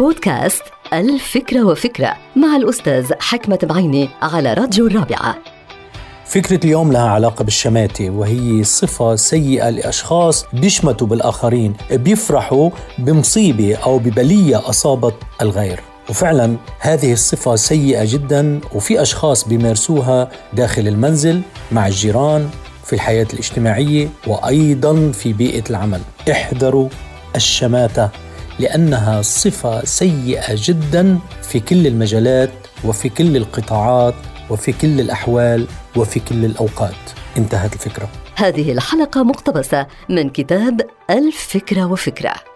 بودكاست الفكرة وفكرة مع الأستاذ حكمة بعيني على راديو الرابعة. فكرة اليوم لها علاقة بالشماتة وهي صفة سيئة لأشخاص بيشمتوا بالآخرين بيفرحوا بمصيبة أو ببلية أصابت الغير. وفعلا هذه الصفة سيئة جدا وفي أشخاص بيمارسوها داخل المنزل مع الجيران في الحياة الاجتماعية وأيضا في بيئة العمل. احذروا الشماتة. لأنها صفة سيئة جدا في كل المجالات وفي كل القطاعات وفي كل الأحوال وفي كل الأوقات. انتهت الفكرة. هذه الحلقة مقتبسة من كتاب الفكرة وفكرة.